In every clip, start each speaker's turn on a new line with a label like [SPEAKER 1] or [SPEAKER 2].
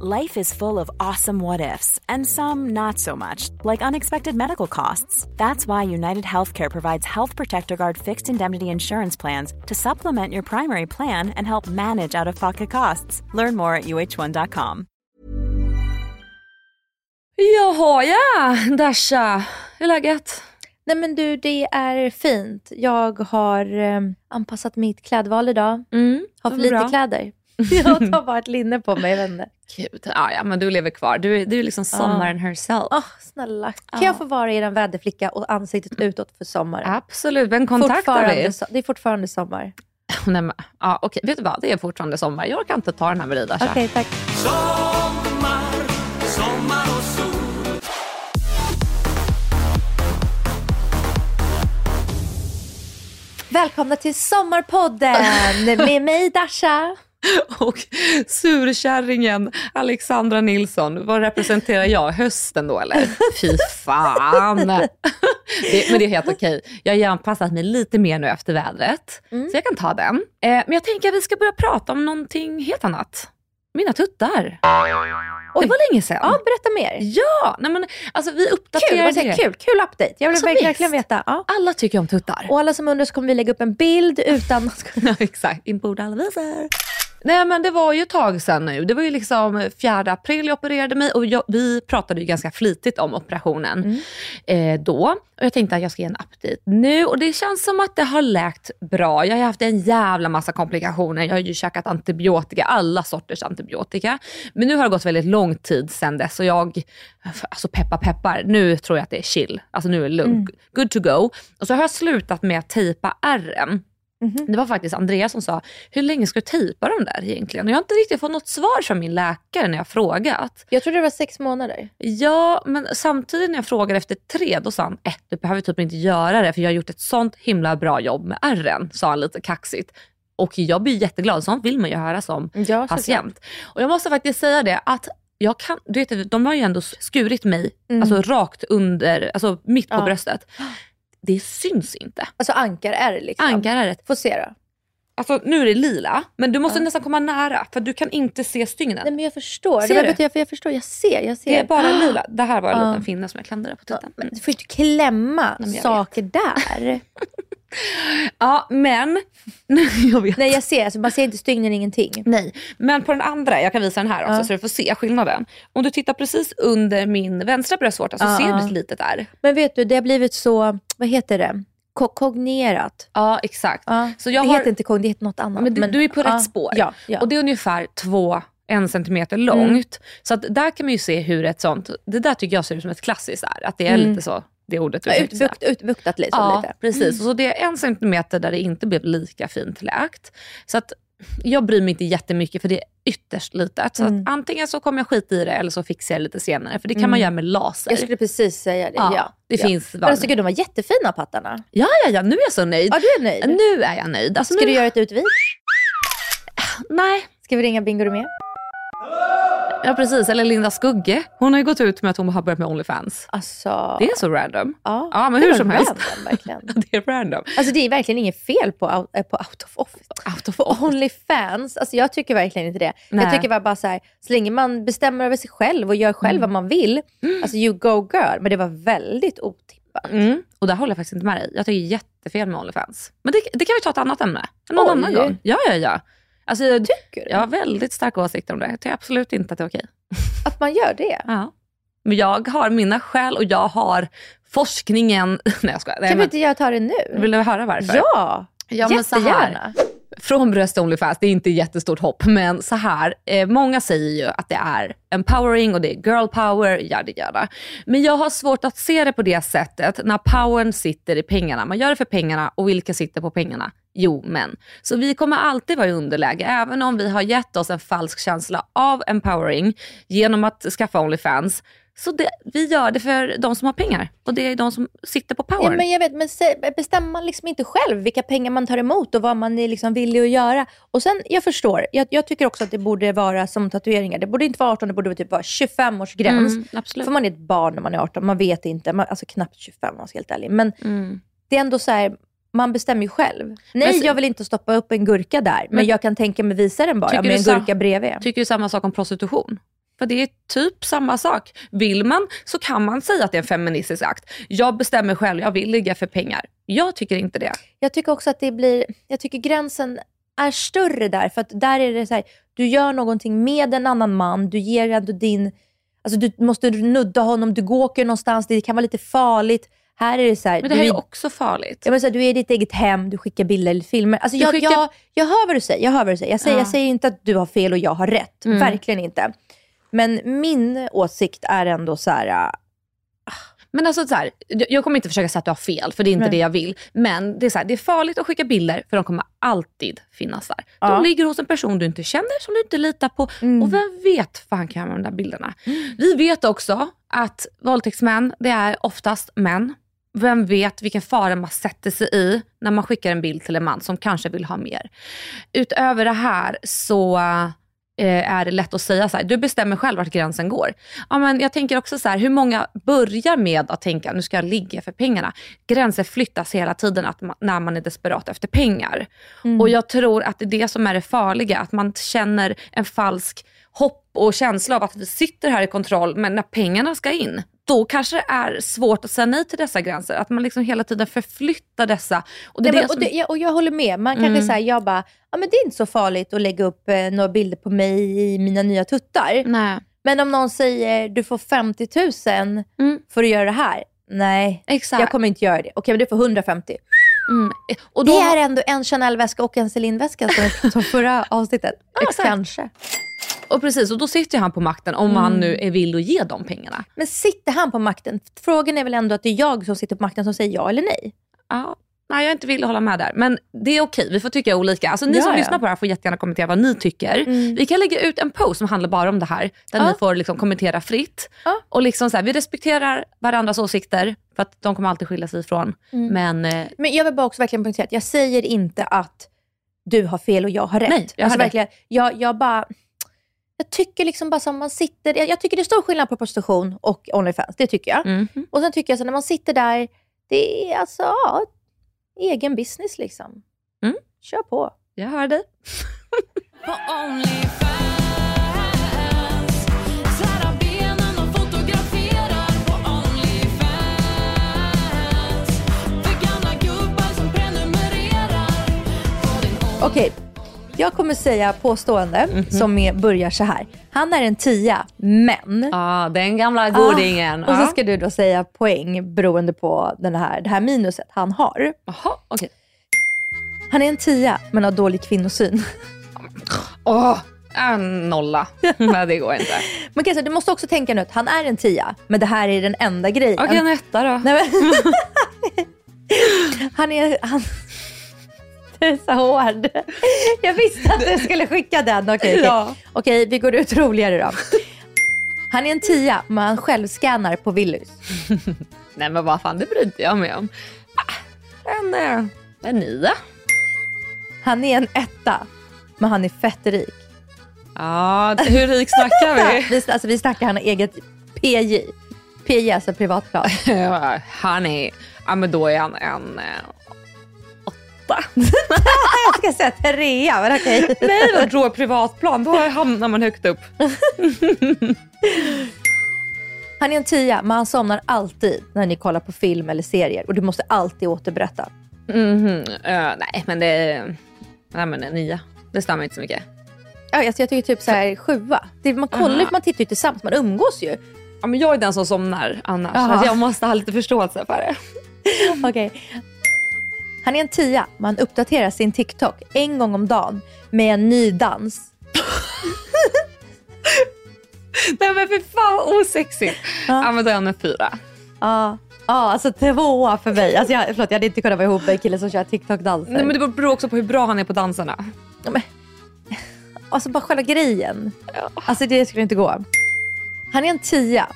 [SPEAKER 1] Life is full of awesome what ifs, and some not so much, like unexpected medical costs. That's why United Healthcare provides Health Protector Guard fixed indemnity insurance plans to supplement your primary plan and help manage out of pocket costs. Learn more at uh1.com.
[SPEAKER 2] Jaha ja, Dasha. Hur är läget?
[SPEAKER 3] Nej men du, det är fint. Jag har eh, anpassat mitt klädval idag.
[SPEAKER 2] Mm,
[SPEAKER 3] Har för lite
[SPEAKER 2] bra.
[SPEAKER 3] kläder. Jag tar bara ett linne på mig, inte.
[SPEAKER 2] Gud, ja, ja, men du lever kvar. Du, är- du är liksom sommaren herself.
[SPEAKER 3] Åh, snälla. Kan
[SPEAKER 2] Ja.
[SPEAKER 3] jag få vara er väderflicka och ansiktet utåt för sommaren?
[SPEAKER 2] Absolut, vem kontaktar vi?
[SPEAKER 3] so- det är fortfarande sommar.
[SPEAKER 2] Nej, men, ja, okej, vet du vad? Det är fortfarande sommar. Jag orkar inte ta den här med.
[SPEAKER 3] Okej, tack. Välkomna till Sommarpodden med mig Dasha.
[SPEAKER 2] Och surkärringen Alexandra Nilsson, vad representerar jag? Hösten då eller? Fy fan. Det, men det är helt okej. Jag har anpassat mig lite mer nu efter vädret,
[SPEAKER 3] Mm.
[SPEAKER 2] så jag kan ta den. Eh, men jag tänker att vi ska börja prata om någonting helt annat. Mina tuttar. Det var länge sedan.
[SPEAKER 3] Ja, berätta mer.
[SPEAKER 2] Ja, nej men alltså vi
[SPEAKER 3] Kul,
[SPEAKER 2] uppdaterar
[SPEAKER 3] säger,
[SPEAKER 2] det.
[SPEAKER 3] kul, kul update. Jag vill
[SPEAKER 2] Alltså,
[SPEAKER 3] verkligen
[SPEAKER 2] visst.
[SPEAKER 3] veta. Ja.
[SPEAKER 2] Alla tycker om tuttar.
[SPEAKER 3] Och alla som undrar så kommer vi lägga upp en bild utan...
[SPEAKER 2] Ja, exakt. In på alla visar. Nej men det var ju ett tag sedan nu. Det var ju liksom 4 april jag opererade mig och jag, vi pratade ju ganska flitigt om operationen eh, då. Och jag tänkte att jag ska ge en update nu och det känns som att det har läkt bra. Jag har haft en jävla massa komplikationer. Jag har ju käkat antibiotika, alla sorters antibiotika. Men nu har det gått väldigt lång tid sedan dess och jag, alltså peppa peppar, nu tror jag att det är chill. Alltså nu är det lugnt. Good to go. Och så har jag slutat med att tejpa ärren. Det var faktiskt Andreas som sa, hur länge ska du tejpa dem där egentligen? Och jag har inte riktigt fått något svar från min läkare när jag frågat.
[SPEAKER 3] Jag trodde det var sex månader.
[SPEAKER 2] Ja, men samtidigt när jag frågade efter tre, då sa han, eh, du behöver typ inte göra det för jag har gjort ett sånt himla bra jobb med ärren, sa han lite kaxigt. Och jag blir jätteglad, sånt vill man ju höra som
[SPEAKER 3] Ja,
[SPEAKER 2] patient. Och jag måste faktiskt säga det att jag kan, du vet, de har ju ändå skurit mig alltså rakt under, alltså mitt på
[SPEAKER 3] Mm. Ja.
[SPEAKER 2] bröstet. Det syns inte.
[SPEAKER 3] Alltså ankar är det liksom.
[SPEAKER 2] Ankarärret
[SPEAKER 3] Få se då.
[SPEAKER 2] Alltså nu är det lila, men du måste
[SPEAKER 3] Ja.
[SPEAKER 2] nästan komma nära för du kan inte se stygnen.
[SPEAKER 3] Nej men jag förstår.
[SPEAKER 2] Ser
[SPEAKER 3] det var,
[SPEAKER 2] du?
[SPEAKER 3] jag, för jag förstår, jag ser. Jag ser.
[SPEAKER 2] det är bara lila. Det här var en
[SPEAKER 3] Ja.
[SPEAKER 2] liten finne som jag klandrade på
[SPEAKER 3] Ja,
[SPEAKER 2] titeln.
[SPEAKER 3] men du får ju inte klämma
[SPEAKER 2] jag
[SPEAKER 3] saker där.
[SPEAKER 2] Ja, men... jag vet.
[SPEAKER 3] Nej jag ser, alltså, man ser inte stygnen ingenting.
[SPEAKER 2] Nej, men på den andra, jag kan visa den här också
[SPEAKER 3] Ja.
[SPEAKER 2] så du får se skillnaden. Om du tittar precis under min vänstra bröstvårta så
[SPEAKER 3] Ja,
[SPEAKER 2] ser du ett litet där.
[SPEAKER 3] Men vet du, det har blivit så, vad heter det? Ko- kognerat.
[SPEAKER 2] Ja, exakt.
[SPEAKER 3] Ja.
[SPEAKER 2] Så jag
[SPEAKER 3] det
[SPEAKER 2] har-
[SPEAKER 3] heter inte kogn, det heter något annat.
[SPEAKER 2] Men du, du är på rätt spår. Och det är ungefär två, en centimeter långt. Så att där kan man ju se hur ett sånt, det där tycker jag ser ut som ett klassiskt är. Att det är
[SPEAKER 3] Mm.
[SPEAKER 2] lite så, det ordet du
[SPEAKER 3] Ja. Utbukt, utbuktat liksom
[SPEAKER 2] Ja,
[SPEAKER 3] lite.
[SPEAKER 2] precis. Så det är en centimeter där det inte blev lika fint läkt. Så att jag bryr mig inte jättemycket för det är ytterst litet. Så
[SPEAKER 3] Mm.
[SPEAKER 2] att antingen så kommer jag skita i det eller så fixar jag det lite senare. För det kan
[SPEAKER 3] Mm.
[SPEAKER 2] man göra med laser.
[SPEAKER 3] Jag skulle precis säga det. Ja,
[SPEAKER 2] Ja, det
[SPEAKER 3] ja.
[SPEAKER 2] finns
[SPEAKER 3] Men alltså gud, de var jättefina pattarna.
[SPEAKER 2] Ja, ja, ja, nu är jag så nöjd.
[SPEAKER 3] Ja, du är nöjd.
[SPEAKER 2] Nu är jag nöjd. Alltså,
[SPEAKER 3] Ska
[SPEAKER 2] nu...
[SPEAKER 3] du göra ett utvik?
[SPEAKER 2] Nej,
[SPEAKER 3] Ska vi ringa Bingo med?
[SPEAKER 2] Ja precis. Eller Linda Skugge. Hon har ju gått ut med att hon har börjat med Onlyfans.
[SPEAKER 3] Alltså,
[SPEAKER 2] Det är så random.
[SPEAKER 3] ja.
[SPEAKER 2] Ja, men hur som helst.
[SPEAKER 3] verkligen.
[SPEAKER 2] Det är random.
[SPEAKER 3] Alltså det är verkligen inget fel på, eh, på out of office.
[SPEAKER 2] Out of office.
[SPEAKER 3] Onlyfans, alltså jag tycker verkligen inte det.
[SPEAKER 2] Nej.
[SPEAKER 3] Jag tycker bara, så här, så länge man bestämmer över sig själv och gör själv vad man vill, alltså you go girl. Men det var väldigt otippat.
[SPEAKER 2] Mm. Och där håller jag faktiskt inte med dig. Jag tycker jättefel med Onlyfans. Men det, det kan vi ta ett annat ämne. Någon
[SPEAKER 3] Oj.
[SPEAKER 2] annan gång. Ja, ja, ja. Alltså, jag,
[SPEAKER 3] Tycker
[SPEAKER 2] jag har väldigt starka åsikter om det. Jag tycker absolut inte att det är okej.
[SPEAKER 3] Att man gör det?
[SPEAKER 2] Ja. Men jag har mina skäl och jag har forskningen. Nej jag skojar. Nej,
[SPEAKER 3] Kan vi
[SPEAKER 2] men,
[SPEAKER 3] inte göra ta det nu?
[SPEAKER 2] vill du höra varför?
[SPEAKER 3] Ja,
[SPEAKER 2] Ja, men
[SPEAKER 3] jättegärna.
[SPEAKER 2] Från bröst till Onlyfans, det är inte jättestort hopp, men så här. Eh, många säger ju att det är empowering och det är girl power, yada yada. Men jag har svårt att se det på det sättet när powern sitter i pengarna. Man gör det för pengarna och vilka sitter på pengarna? Jo, men. Så vi kommer alltid vara i underläge, även om vi har gett oss en falsk känsla av empowering genom att skaffa Onlyfans. Så det, vi gör det för de som har pengar och det är de som sitter på power.
[SPEAKER 3] Ja, men jag vet, men bestämmer man liksom inte själv vilka pengar man tar emot och vad man är liksom villig att göra? Och sen, jag förstår, jag, jag tycker också att det borde vara som tatueringar. Det borde inte vara 18, det borde typ vara 25 års gräns.
[SPEAKER 2] Mm, absolut.
[SPEAKER 3] För man är ett barn när man är 18, man vet inte. Man, alltså knappt 25 om man ska vara helt ärlig. Men
[SPEAKER 2] Mm.
[SPEAKER 3] det är ändå så här, man bestämmer ju själv. Nej,
[SPEAKER 2] så-
[SPEAKER 3] jag vill inte stoppa upp en gurka där, men,
[SPEAKER 2] Men-
[SPEAKER 3] jag kan tänka mig visa den bara med en gurka bredvid.
[SPEAKER 2] Tycker du samma sak om prostitution? För det är typ samma sak. Vill man så kan man säga att det är en feministisk akt. Jag bestämmer själv, jag vill ligga för pengar. Jag tycker inte det.
[SPEAKER 3] Jag tycker också att det blir, jag tycker gränsen är större där. För att där är det så här, du gör någonting med en annan man, du ger ändå din, alltså du måste nudda honom, du går åker någonstans, det kan vara lite farligt. Här är det så här,
[SPEAKER 2] Men det här
[SPEAKER 3] du,
[SPEAKER 2] är också farligt.
[SPEAKER 3] jag menar så här, du är i ditt eget hem, du skickar bilder eller filmer. Alltså jag,
[SPEAKER 2] skickar-
[SPEAKER 3] jag, jag hör vad du säger, jag hör vad du säger. Jag säger,
[SPEAKER 2] Ja.
[SPEAKER 3] jag säger inte att du har fel och jag har rätt.
[SPEAKER 2] Mm.
[SPEAKER 3] Verkligen inte. Men min åsikt är ändå så här, äh,
[SPEAKER 2] Men alltså så här, jag kommer inte försöka säga att du har fel, för det är inte
[SPEAKER 3] Nej.
[SPEAKER 2] det jag vill. Men det är, så här, det är farligt att skicka bilder, för de kommer alltid finnas där.
[SPEAKER 3] Ja.
[SPEAKER 2] De ligger hos en person du inte känner, som du inte litar på.
[SPEAKER 3] Mm.
[SPEAKER 2] Och vem vet vad han kan göra med de där bilderna. Vi vet också att våldtäktsmän, det är oftast män. Vem vet vilken fara man sätter sig i när man skickar en bild till en man som kanske vill ha mer. Utöver det här så eh, är det lätt att säga så här, du bestämmer själv vart gränsen går. Ja, men jag tänker också så här, hur många börjar med att tänka, nu ska jag ligga för pengarna. Gränser flyttas hela tiden att man, när man är desperat efter pengar. Och jag tror att det är det som är det farliga, att man känner en falsk hopp och känsla av att vi sitter här i kontroll, men när pengarna ska in, då kanske det är svårt att säga nej till dessa gränser. Att man liksom hela tiden förflyttar dessa. Och det
[SPEAKER 3] Nej,
[SPEAKER 2] det
[SPEAKER 3] men, och,
[SPEAKER 2] som...
[SPEAKER 3] det, ja, och jag håller med. Man kanske
[SPEAKER 2] Mm.
[SPEAKER 3] säger, jag bara, ja men det är inte så farligt att lägga upp eh, några bilder på mig i mina nya tuttar.
[SPEAKER 2] Nej,
[SPEAKER 3] Men om någon säger, du får 50 000
[SPEAKER 2] Mm.
[SPEAKER 3] för att göra det här. Nej,
[SPEAKER 2] exakt.
[SPEAKER 3] jag kommer inte göra det. Okej, men du får 150.
[SPEAKER 2] mm. och då...
[SPEAKER 3] Det är ändå en Chanel-väska och en Celine-väska som, som förra avsnittet.
[SPEAKER 2] exakt.
[SPEAKER 3] Kanske.
[SPEAKER 2] Och precis, och då sitter han på makten om han nu är vill att ge de pengarna.
[SPEAKER 3] Men sitter han på makten? Frågan är väl ändå att det är jag som sitter på makten som säger ja eller nej.
[SPEAKER 2] Ja, nej, jag är inte villig att hålla med där. Men det är okej, vi får tycka olika. Alltså, ni
[SPEAKER 3] Ja,
[SPEAKER 2] som
[SPEAKER 3] ja.
[SPEAKER 2] lyssnar på det här får jättegärna kommentera vad ni tycker.
[SPEAKER 3] Mm.
[SPEAKER 2] Vi kan lägga ut en post som handlar bara om det här. Där
[SPEAKER 3] Ja.
[SPEAKER 2] ni får liksom kommentera fritt. Och liksom så här, vi respekterar varandras åsikter, för att de kommer alltid skilja sig ifrån.
[SPEAKER 3] Mm.
[SPEAKER 2] Men eh,
[SPEAKER 3] Men jag vill bara också verkligen poängtera att jag säger inte att du har fel och jag har rätt.
[SPEAKER 2] Nej, jag
[SPEAKER 3] alltså verkligen, jag, jag bara... Jag tycker liksom bara som man sitter... Jag, jag tycker det är stor skillnad på prostitution och Onlyfans. Det tycker jag.
[SPEAKER 2] mhm.
[SPEAKER 3] Och sen tycker jag så när man sitter där, det är alltså ja, egen business liksom.
[SPEAKER 2] Mm.
[SPEAKER 3] Kör på.
[SPEAKER 2] jag hör dig.
[SPEAKER 4] På Onlyfans
[SPEAKER 3] jag kommer säga påstående
[SPEAKER 2] Mhm.
[SPEAKER 3] som är, börjar så här. Han är en tia, men...
[SPEAKER 2] Ja, den gamla godingen.
[SPEAKER 3] Ah, och så ska du då säga poäng beroende på den här, det här minuset han har.
[SPEAKER 2] Jaha, okej.
[SPEAKER 3] Han är en tia, men har dålig kvinnosyn.
[SPEAKER 2] Åh, en nolla. Nej, det går inte.
[SPEAKER 3] Men säga, du måste också tänka nu att han är en tia, men det här är den enda grejen.
[SPEAKER 2] Okej, en etta då.
[SPEAKER 3] Nej, men, han är... Han, så hård. Jag visste att du skulle skicka den. Okej, okej.
[SPEAKER 2] Ja.
[SPEAKER 3] okej vi går ut roligare då. Han är en tia, men han självscannar på Willys.
[SPEAKER 2] Nej, men vad fan, det bryr inte jag mig om. Ah, En, eh, en nia.
[SPEAKER 3] Han är en etta, men han är fett rik.
[SPEAKER 2] Ja, hur rik snackar vi?
[SPEAKER 3] Vi, alltså, vi snackar han har eget PJ. PJ alltså privatplan.
[SPEAKER 2] Han är, ja men då är han en eh, åtta.
[SPEAKER 3] Jag ska säga trea, men okej.
[SPEAKER 2] Nej, men då privatplan, då hamnar man högt upp.
[SPEAKER 3] Han är en tia, men han somnar alltid när ni kollar på film eller serier. Och du måste alltid återberätta.
[SPEAKER 2] Mhm, eh, nej, men det... Nej, men en nia. Det stämmer inte så mycket.
[SPEAKER 3] Ja, alltså jag tycker typ så här sjua. Det, man kollar ju, man tittar ju tillsammans, man umgås ju.
[SPEAKER 2] Ja, men jag är den som somnar annars. Alltså, jag måste ha lite förståelse för det.
[SPEAKER 3] Okej. Han är en tia, men han uppdaterar sin TikTok en gång om dagen med en ny dans.
[SPEAKER 2] Nej men för fan osexigt.
[SPEAKER 3] Ja.
[SPEAKER 2] Ja men då är han en fyra.
[SPEAKER 3] Ja, Ja, alltså tvåa för mig. Alltså jag, förlåt, jag hade inte kunnat vara ihop med en kille som kör TikTok-danser.
[SPEAKER 2] Nej, men det beror också på hur bra han är på dansarna.
[SPEAKER 3] Ja, men, alltså bara själva grejen. Alltså det skulle inte gå. Han är en tia.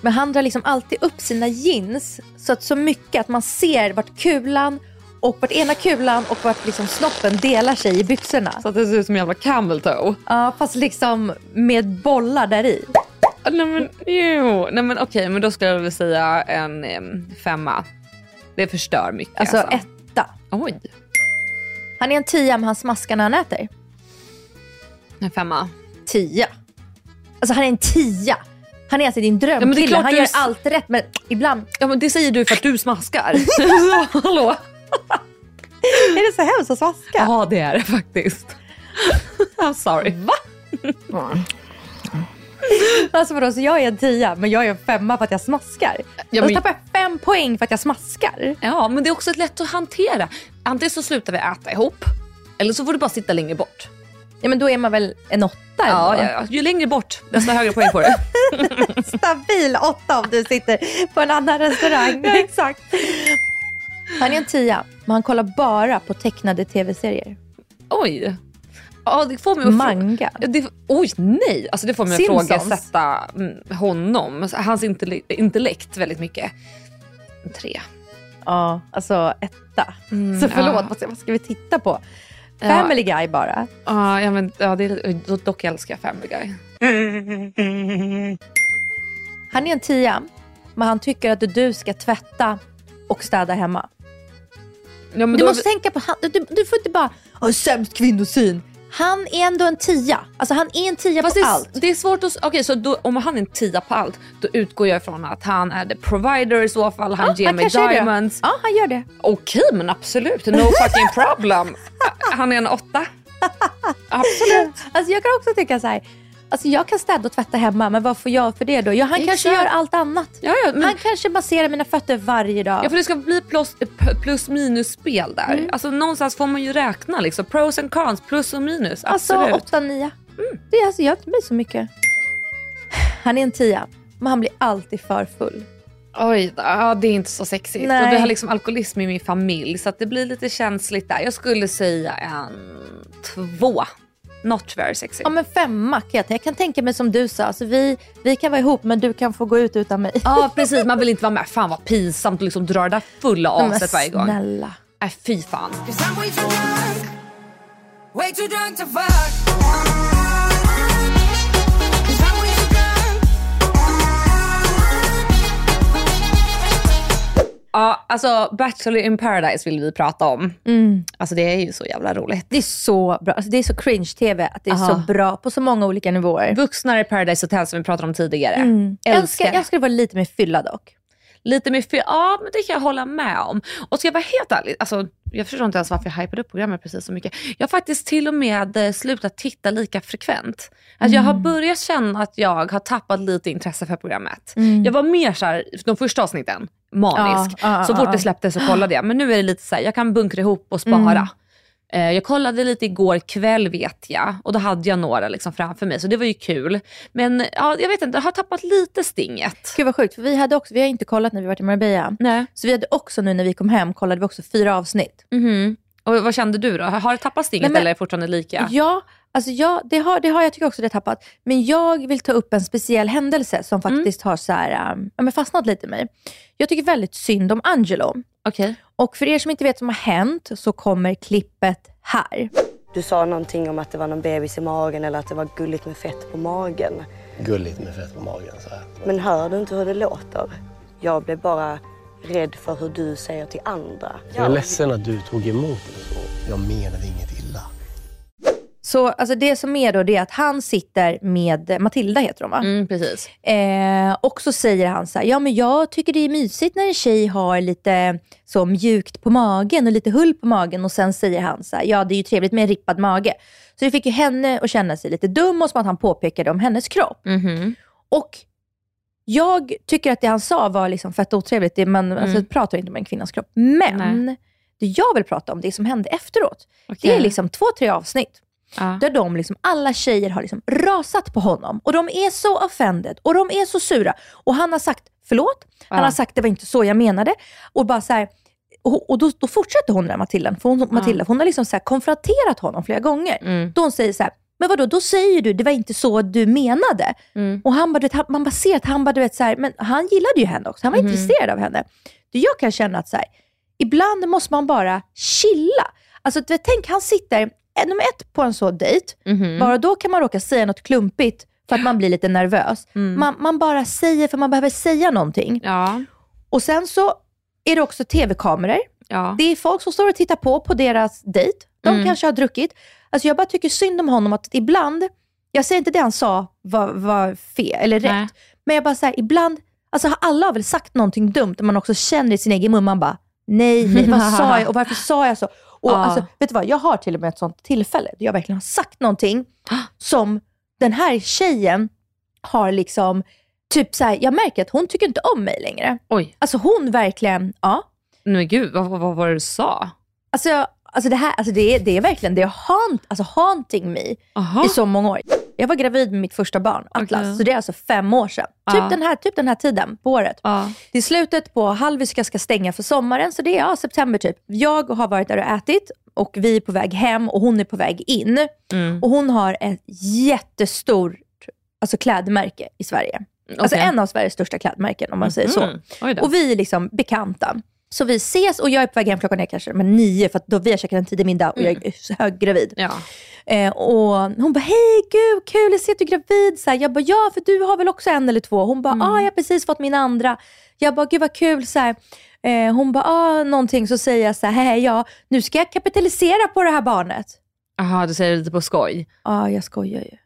[SPEAKER 3] Men han drar liksom alltid upp sina jeans så att så mycket att man ser vart kulan och vart ena kulan och vart liksom snoppen delar sig i byxorna.
[SPEAKER 2] Så att det ser ut som en jävla camel toe.
[SPEAKER 3] Ja, fast liksom med bollar där i.
[SPEAKER 2] Nej men jo, nej men okej men då skulle jag väl säga en em, femma. Det förstör mycket
[SPEAKER 3] Alltså
[SPEAKER 2] alltså.
[SPEAKER 3] etta.
[SPEAKER 2] Oj,
[SPEAKER 3] Han är en tia men han smaskar när han äter.
[SPEAKER 2] en femma.
[SPEAKER 3] Tia. Alltså han är en tia. Han är alltså din
[SPEAKER 2] men det är
[SPEAKER 3] drömkille.
[SPEAKER 2] klart
[SPEAKER 3] han
[SPEAKER 2] du
[SPEAKER 3] gör
[SPEAKER 2] s-
[SPEAKER 3] allt rätt men ibland
[SPEAKER 2] Ja men det säger du för att du smaskar. Så, hallå?
[SPEAKER 3] Är det så hemskt att smaska.
[SPEAKER 2] Ja det är det faktiskt. I'm sorry. Va?
[SPEAKER 3] Alltså vadå, så jag är en tia men jag är en femma för att jag smaskar.
[SPEAKER 2] Ja, men-
[SPEAKER 3] så tappar jag fem poäng för att jag smaskar.
[SPEAKER 2] Ja men det är också lätt att hantera. Antingen så slutar vi äta ihop. Eller så får du bara sitta längre bort.
[SPEAKER 3] Ja men då är man väl en åtta
[SPEAKER 2] Ja, ja, ja. Ju längre bort desto högre poäng får du.
[SPEAKER 3] Stabil åtta om du sitter på en annan restaurang.
[SPEAKER 2] Ja, exakt.
[SPEAKER 3] Han är en tia men han kollar bara på tecknade tv-serier.
[SPEAKER 2] Oj. Ja, det får mig att
[SPEAKER 3] Manga.
[SPEAKER 2] Ja, Det, oj, nej! Alltså det får mig att
[SPEAKER 3] Simpsons.
[SPEAKER 2] ifrågasätta mm, honom, hans intelle- intellekt väldigt mycket. En Tre.
[SPEAKER 3] Ja, alltså etta.
[SPEAKER 2] Mm,
[SPEAKER 3] så förlåt,
[SPEAKER 2] ja.
[SPEAKER 3] vad, ska, vi titta på?
[SPEAKER 2] Ja.
[SPEAKER 3] Family Guy bara.
[SPEAKER 2] Ja, ja, men, ja, det är, dock älskar jag Family Guy.
[SPEAKER 3] Han är en tia men han tycker att du ska tvätta och städa hemma.
[SPEAKER 2] Ja,
[SPEAKER 3] Du
[SPEAKER 2] då,
[SPEAKER 3] måste tänka på, han, du, du får inte bara ha sämst kvinnosyn. Han är ändå en tia. Alltså han är en tia
[SPEAKER 2] Fast
[SPEAKER 3] på
[SPEAKER 2] det,
[SPEAKER 3] allt.
[SPEAKER 2] det är svårt att... Okej, så då, om han är en tia på allt, då utgår jag ifrån att han är the provider i så fall. Han
[SPEAKER 3] Ja,
[SPEAKER 2] ger mig
[SPEAKER 3] är det.
[SPEAKER 2] diamonds.
[SPEAKER 3] Ja, han gör det.
[SPEAKER 2] Okej, men absolut. No fucking problem. Han är en åtta. Absolut.
[SPEAKER 3] Alltså jag kan också tycka så här. Alltså jag kan städa och tvätta hemma, men vad får jag för det då? Ja, han kanske
[SPEAKER 2] Exakt.
[SPEAKER 3] gör allt annat.
[SPEAKER 2] Ja, ja, men,
[SPEAKER 3] Han kanske masserar mina fötter varje dag.
[SPEAKER 2] ja, för det ska bli plus, plus minus spel där.
[SPEAKER 3] Mm.
[SPEAKER 2] Alltså någonstans får man ju räkna liksom. Pros and cons, plus och minus.
[SPEAKER 3] alltså
[SPEAKER 2] Absolut.
[SPEAKER 3] 8 9 Det är alltså, gör inte mig så mycket. Han är en tia, men han blir alltid för full.
[SPEAKER 2] Oj, ja, det är inte så sexigt.
[SPEAKER 3] Nej.
[SPEAKER 2] Och vi har liksom alkoholism i min familj så det blir lite känsligt där. Jag skulle säga en två. Not very sexy.
[SPEAKER 3] Ja men femma kan jag, jag kan tänka mig som du sa, alltså vi, vi kan vara ihop men du kan få gå ut utan mig.
[SPEAKER 2] Ja precis, man vill inte vara med. Fan vad pinsamt att liksom dra det där fulla
[SPEAKER 3] Men
[SPEAKER 2] aset varje gång.
[SPEAKER 3] snälla.
[SPEAKER 2] Nej fy fan.
[SPEAKER 4] Cause I'm way too drunk. Way too drunk to fuck.
[SPEAKER 2] Ja, alltså Bachelor in paradise vill vi prata om.
[SPEAKER 3] Mm.
[SPEAKER 2] Alltså det är ju så jävla roligt.
[SPEAKER 3] Det är så bra, alltså, det är så cringe-tv att det är
[SPEAKER 2] Aha.
[SPEAKER 3] så bra på så många olika nivåer.
[SPEAKER 2] Vuxna i Paradise Hotel som vi pratade om tidigare.
[SPEAKER 3] Mm. Jag
[SPEAKER 2] Älskar.
[SPEAKER 3] jag önskar det var lite mer fylla dock.
[SPEAKER 2] Lite mer fel. Ja, men det kan jag hålla med om. Och ska jag vara helt ärlig, alltså, jag förstår inte ens varför jag hypade upp programmet precis så mycket. Jag har faktiskt till och med eh, slutat titta lika frekvent. Alltså, Jag har börjat känna att jag har tappat lite intresse för programmet. Jag var mer så här, de första avsnitten, manisk.
[SPEAKER 3] Ja,
[SPEAKER 2] så fort det släpptes så kollade jag. Men nu är det lite så här, jag kan bunkra ihop och spara. Eh, Jag kollade lite igår kväll vet jag och då hade jag några liksom framför mig så det var ju kul. Men ja, jag vet inte, jag har tappat lite stinget.
[SPEAKER 3] Gud vad sjukt, för vi, hade också, vi har inte kollat när vi varit i Marbella.
[SPEAKER 2] Nej.
[SPEAKER 3] Så vi hade också nu när vi kom hem, kollade vi också fyra avsnitt.
[SPEAKER 2] Mhm. Och vad kände du då? Har det tappat stinget
[SPEAKER 3] Nej, men-
[SPEAKER 2] eller är det fortfarande lika?
[SPEAKER 3] Ja, alltså ja det, har, det har jag tycker också det tappat. Men jag vill ta upp en speciell händelse som
[SPEAKER 2] Mm.
[SPEAKER 3] faktiskt har så här, um, ja, men fastnat lite i mig. Jag tycker väldigt synd om Angelo.
[SPEAKER 2] Okej.
[SPEAKER 3] Och för er som inte vet vad som har hänt så kommer klippet här.
[SPEAKER 5] Du sa någonting om att det var någon bebis i magen eller att det var gulligt med fett på magen.
[SPEAKER 6] Gulligt med fett på magen så här.
[SPEAKER 5] Men hör du inte hur det låter? Jag blev bara rädd för hur du säger till andra.
[SPEAKER 6] Jag är ledsen att du tog emot det så. Jag menade inget.
[SPEAKER 3] Så alltså det som är då det är att han sitter med Matilda heter hon va?
[SPEAKER 2] Mm, precis.
[SPEAKER 3] Eh, och så säger han så här, ja men jag tycker det är mysigt när en tjej har lite så mjukt på magen och lite hull på magen och sen säger han så här, ja det är ju trevligt med en rippad mage. Så det fick ju henne att känna sig lite dum och som att han påpekade om hennes kropp.
[SPEAKER 2] Mhm.
[SPEAKER 3] Och jag tycker att det han sa var liksom fett otrevligt. Det, man alltså, pratar inte om en kvinnas kropp. Men
[SPEAKER 2] Mm. Nej.
[SPEAKER 3] det jag vill prata om, det som hände efteråt.
[SPEAKER 2] Okej.
[SPEAKER 3] Det är liksom två, tre avsnitt.
[SPEAKER 2] Ja.
[SPEAKER 3] Där de liksom, alla tjejer har liksom rasat på honom. Och de är så offended och de är så sura. Och han har sagt förlåt, han
[SPEAKER 2] Ja.
[SPEAKER 3] har sagt det var inte så jag menade. Och bara så här, och, och då, då fortsätter hon den Matilda, för hon, Matilda, för hon har liksom så konfronterat honom flera gånger.
[SPEAKER 2] Mm.
[SPEAKER 3] Då hon säger så här, men vadå, då säger du det var inte så du menade.
[SPEAKER 2] Mm.
[SPEAKER 3] Och han bara, vet, han, man bara ser att han bara, du vet, så här, men han gillade ju henne också. Han var
[SPEAKER 2] Mm.
[SPEAKER 3] intresserad av henne. Det jag kan känna att så här, ibland måste man bara chilla. Alltså, vet, tänk, han sitter, nummer ett, på en sån dejt.
[SPEAKER 2] Mhm.
[SPEAKER 3] Bara då kan man råka säga något klumpigt för att man blir lite nervös.
[SPEAKER 2] Mm.
[SPEAKER 3] Man, man bara säger för man behöver säga någonting.
[SPEAKER 2] Ja.
[SPEAKER 3] Och sen så är det också tv-kameror.
[SPEAKER 2] Ja.
[SPEAKER 3] Det är folk som står och tittar på på deras dejt. De
[SPEAKER 2] Mm.
[SPEAKER 3] kanske har druckit. Alltså jag bara tycker synd om honom att ibland, jag säger inte det han sa var, var fel eller rätt,
[SPEAKER 2] Nej.
[SPEAKER 3] men jag bara säger ibland, alltså alla har väl sagt någonting dumt där man också känner i sin egen mun, man bara nej, nej, vad sa jag och varför sa jag så? Och
[SPEAKER 2] Ja.
[SPEAKER 3] alltså, vet du vad, jag har till och med ett sånt tillfälle där jag verkligen har sagt någonting som den här tjejen har liksom, typ så här, jag märker att hon tycker inte om mig längre.
[SPEAKER 2] Oj,
[SPEAKER 3] Alltså hon verkligen, ja,
[SPEAKER 2] men gud, vad, vad, vad var det du sa?
[SPEAKER 3] Alltså, alltså, det, här, alltså det, är, det är verkligen det är haunt, alltså haunting me
[SPEAKER 2] Aha.
[SPEAKER 3] i så många år. Jag var gravid med mitt första barn, Atlas,
[SPEAKER 2] Okej.
[SPEAKER 3] så det är alltså fem år sedan. Typ,
[SPEAKER 2] Ja.
[SPEAKER 3] den, här, typ den här tiden på året.
[SPEAKER 2] Ja.
[SPEAKER 3] Det är slutet på Hallwyska ska stänga för sommaren, så det är ja, september typ. Jag har varit där och ätit och vi är på väg hem och hon är på väg in.
[SPEAKER 2] Mm.
[SPEAKER 3] Och hon har ett jättestort alltså, klädmärke i Sverige. Alltså
[SPEAKER 2] Okej.
[SPEAKER 3] en av Sveriges största klädmärken om man säger så.
[SPEAKER 2] Mm. Då.
[SPEAKER 3] Och vi är liksom bekanta. Så vi ses och jag är på väg hem klockan är kanske men nio för att då vi har käkat en tidig middag och jag är höggravid.
[SPEAKER 2] Ja.
[SPEAKER 3] Eh, och hon bara, hej gud kul jag ser att du är gravid. Så här, jag bara, ja för du har väl också en eller två? Hon bara, ja ah, jag har precis fått min andra. Jag bara, gud vad kul. Så här, eh, hon bara, ah, någonting. Så säger jag så här, hej ja nu ska jag kapitalisera på det här barnet.
[SPEAKER 2] Jaha, du säger det lite på skoj.
[SPEAKER 3] Ja, ah, jag skojar ju.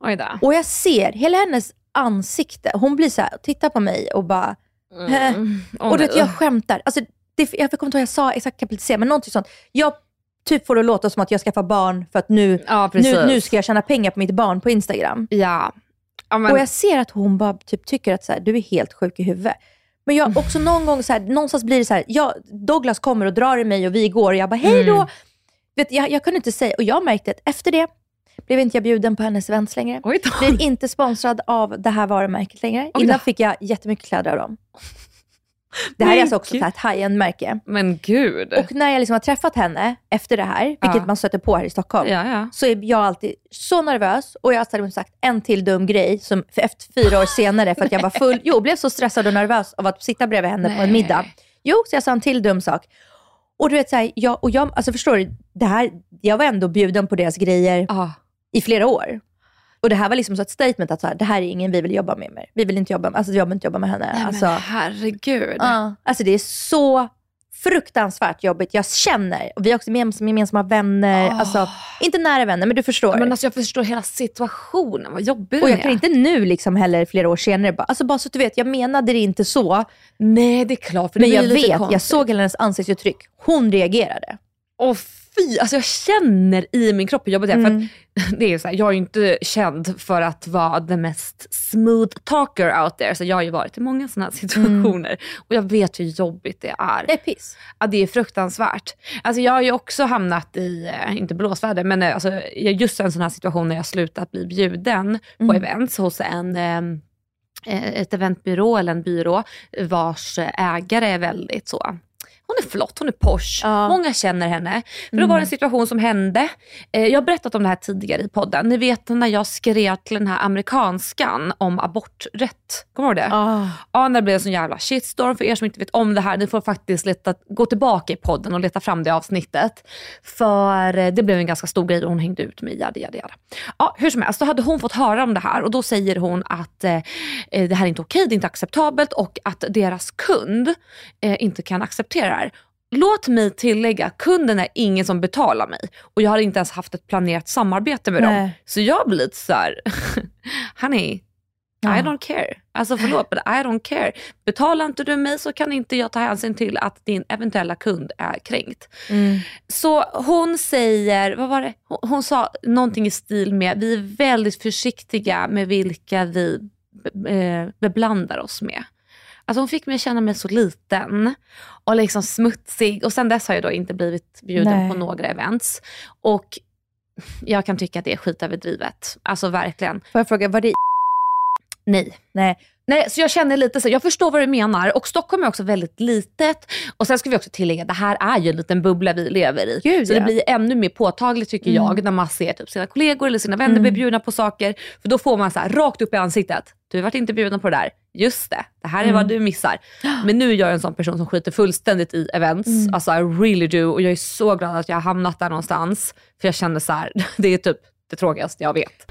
[SPEAKER 2] Oj då.
[SPEAKER 3] Och jag ser hela hennes ansikte. Hon blir så här, tittar på mig och bara,
[SPEAKER 2] Mm.
[SPEAKER 3] Och du vet, jag skämtar. Alltså, det, jag kommer inte ihåg vad jag sa exakt kapitalisera, men någonting sånt. Jag typ får det att låta som att jag skaffar barn för att nu,
[SPEAKER 2] Ja,
[SPEAKER 3] nu, nu ska jag tjäna pengar på mitt barn på Instagram.
[SPEAKER 2] Ja. ja men,
[SPEAKER 3] Och jag ser att hon bara typ tycker att så här, du är helt sjuk i huvudet. Men jag också någon gång, så här, någonstans blir det så här, jag, Douglas kommer och drar i mig och vi går och jag bara, hej då.
[SPEAKER 2] Mm.
[SPEAKER 3] Vet, jag, jag kunde inte säga, och jag märkte att efter det blev inte jag bjuden på hennes events längre.
[SPEAKER 2] Oj då.
[SPEAKER 3] Blir inte sponsrad av det här varumärket längre. Innan fick jag jättemycket kläder av dem. Det här
[SPEAKER 2] Men
[SPEAKER 3] är alltså också ett high-end märke.
[SPEAKER 2] Men gud.
[SPEAKER 3] Och när jag liksom har träffat henne efter det här, vilket
[SPEAKER 2] Ja.
[SPEAKER 3] man stöter på här i Stockholm,
[SPEAKER 2] ja, ja.
[SPEAKER 3] så är jag alltid så nervös och jag har som sagt en till dum grej som för efter fyra år senare för att jag var full, jo blev så stressad och nervös av att sitta bredvid henne på
[SPEAKER 2] Nej.
[SPEAKER 3] en middag. Jo, så jag sa en till dum sak. Och du vet så här, jag, och jag, alltså förstår du, det här, jag var ändå bjuden på deras grejer
[SPEAKER 2] Ja.
[SPEAKER 3] i flera år. Och det här var liksom så ett statement att så här, det här är ingen vi vill jobba med mer. Vi vill inte jobba med, alltså jag vill inte jobba med henne.
[SPEAKER 2] Nej,
[SPEAKER 3] alltså,
[SPEAKER 2] men herregud.
[SPEAKER 3] Ja, alltså det är så fruktansvärt jobbigt. Jag känner, och vi har också gemens- gemensamma vänner.
[SPEAKER 2] Ah.
[SPEAKER 3] Alltså, inte nära vänner, men du förstår.
[SPEAKER 2] Men alltså, jag förstår hela situationen, vad jobbig
[SPEAKER 3] och jag kan inte nu liksom heller flera år senare bara, alltså bara så att du vet, jag menade det inte så.
[SPEAKER 2] Nej, det är klart.
[SPEAKER 3] Men jag vet, jag
[SPEAKER 2] konstigt.
[SPEAKER 3] såg hela hennes ansiktsuttryck. Hon reagerade.
[SPEAKER 2] Åh fy, alltså jag känner i min kropp hur jobbigt det är.
[SPEAKER 3] Mm.
[SPEAKER 2] För det är så här, jag är ju inte känd för att vara den mest smooth talker out there. Så jag har ju varit i många sådana här situationer. Och jag vet hur jobbigt det är.
[SPEAKER 3] Det är piss.
[SPEAKER 2] Ja, det är fruktansvärt. Alltså jag har ju också hamnat i, eh, inte blåsväder, men eh, alltså, just en sån här situation när jag slutat bli bjuden på
[SPEAKER 3] Mm.
[SPEAKER 2] events hos en ehm, eh, ett eventbyrå eller en byrå vars ägare är väldigt så hon är flott, hon är posh,
[SPEAKER 3] Ja.
[SPEAKER 2] många känner henne. För då
[SPEAKER 3] Mm.
[SPEAKER 2] var det en situation som hände. Eh, jag har berättat om det här tidigare i podden. Ni vet när jag skrev till den här amerikanskan om aborträtt. Kommer du ihåg det?
[SPEAKER 3] Ah.
[SPEAKER 2] Ja, när det blev en sån jävla shitstorm. För er som inte vet om det här, ni får faktiskt leta, gå tillbaka i podden och leta fram det avsnittet. För eh, det blev en ganska stor grej och hon hängde ut mig. Jada, jada, jada. Ja, hur som helst, då hade hon fått höra om det här och då säger hon att eh, eh, det här är inte okej, det är inte acceptabelt och att deras kund eh, inte kan acceptera det här. Låt mig tillägga, kunden är ingen som betalar mig och jag har inte ens haft ett planerat samarbete med dem.
[SPEAKER 3] Nej.
[SPEAKER 2] Så jag blir lite såhär, honey,
[SPEAKER 3] Ja.
[SPEAKER 2] I don't care. Alltså förlåt, but I don't care. Betalar inte du mig så kan inte jag ta hänsyn till att din eventuella kund är kränkt.
[SPEAKER 3] Mm.
[SPEAKER 2] Så hon säger, vad var det? Hon, hon sa någonting i stil med, vi är väldigt försiktiga med vilka vi eh, beblandar oss med. Alltså hon fick mig att känna mig så liten och liksom smutsig. Och sen dess har jag då inte blivit bjuden
[SPEAKER 3] Nej.
[SPEAKER 2] på några events. Och jag kan tycka att det är skitöverdrivet. Alltså verkligen.
[SPEAKER 3] Får jag fråga, var det
[SPEAKER 2] Nej.
[SPEAKER 3] Nej.
[SPEAKER 2] Nej, så jag känner lite så, jag förstår vad du menar och Stockholm är också väldigt litet. Och sen ska vi också tillägga, det här är ju en liten bubbla vi lever i.
[SPEAKER 3] Gud,
[SPEAKER 2] så det
[SPEAKER 3] ja.
[SPEAKER 2] blir ännu mer påtagligt tycker jag när man ser typ sina kollegor eller sina vänner bli bjudna på saker. För då får man så här rakt upp i ansiktet, du har varit inte bjuden på det där. Just det, det här är vad du missar. Men nu är jag en sån person som skiter fullständigt i events. Alltså I really do. Och jag är så glad att jag har hamnat där någonstans. För jag känner så här, det är typ det tråkigaste jag vet.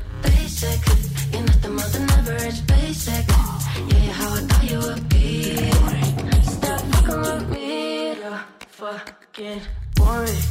[SPEAKER 2] fucking boring.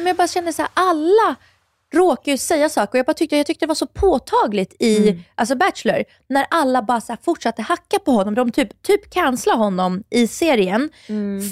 [SPEAKER 3] Men jag bara känner så här, alla råkar ju säga saker och jag bara tyckte, jag tyckte det var så påtagligt i alltså Bachelor, när alla bara så fortsatte hacka på honom. De typ, typ cancellade honom i serien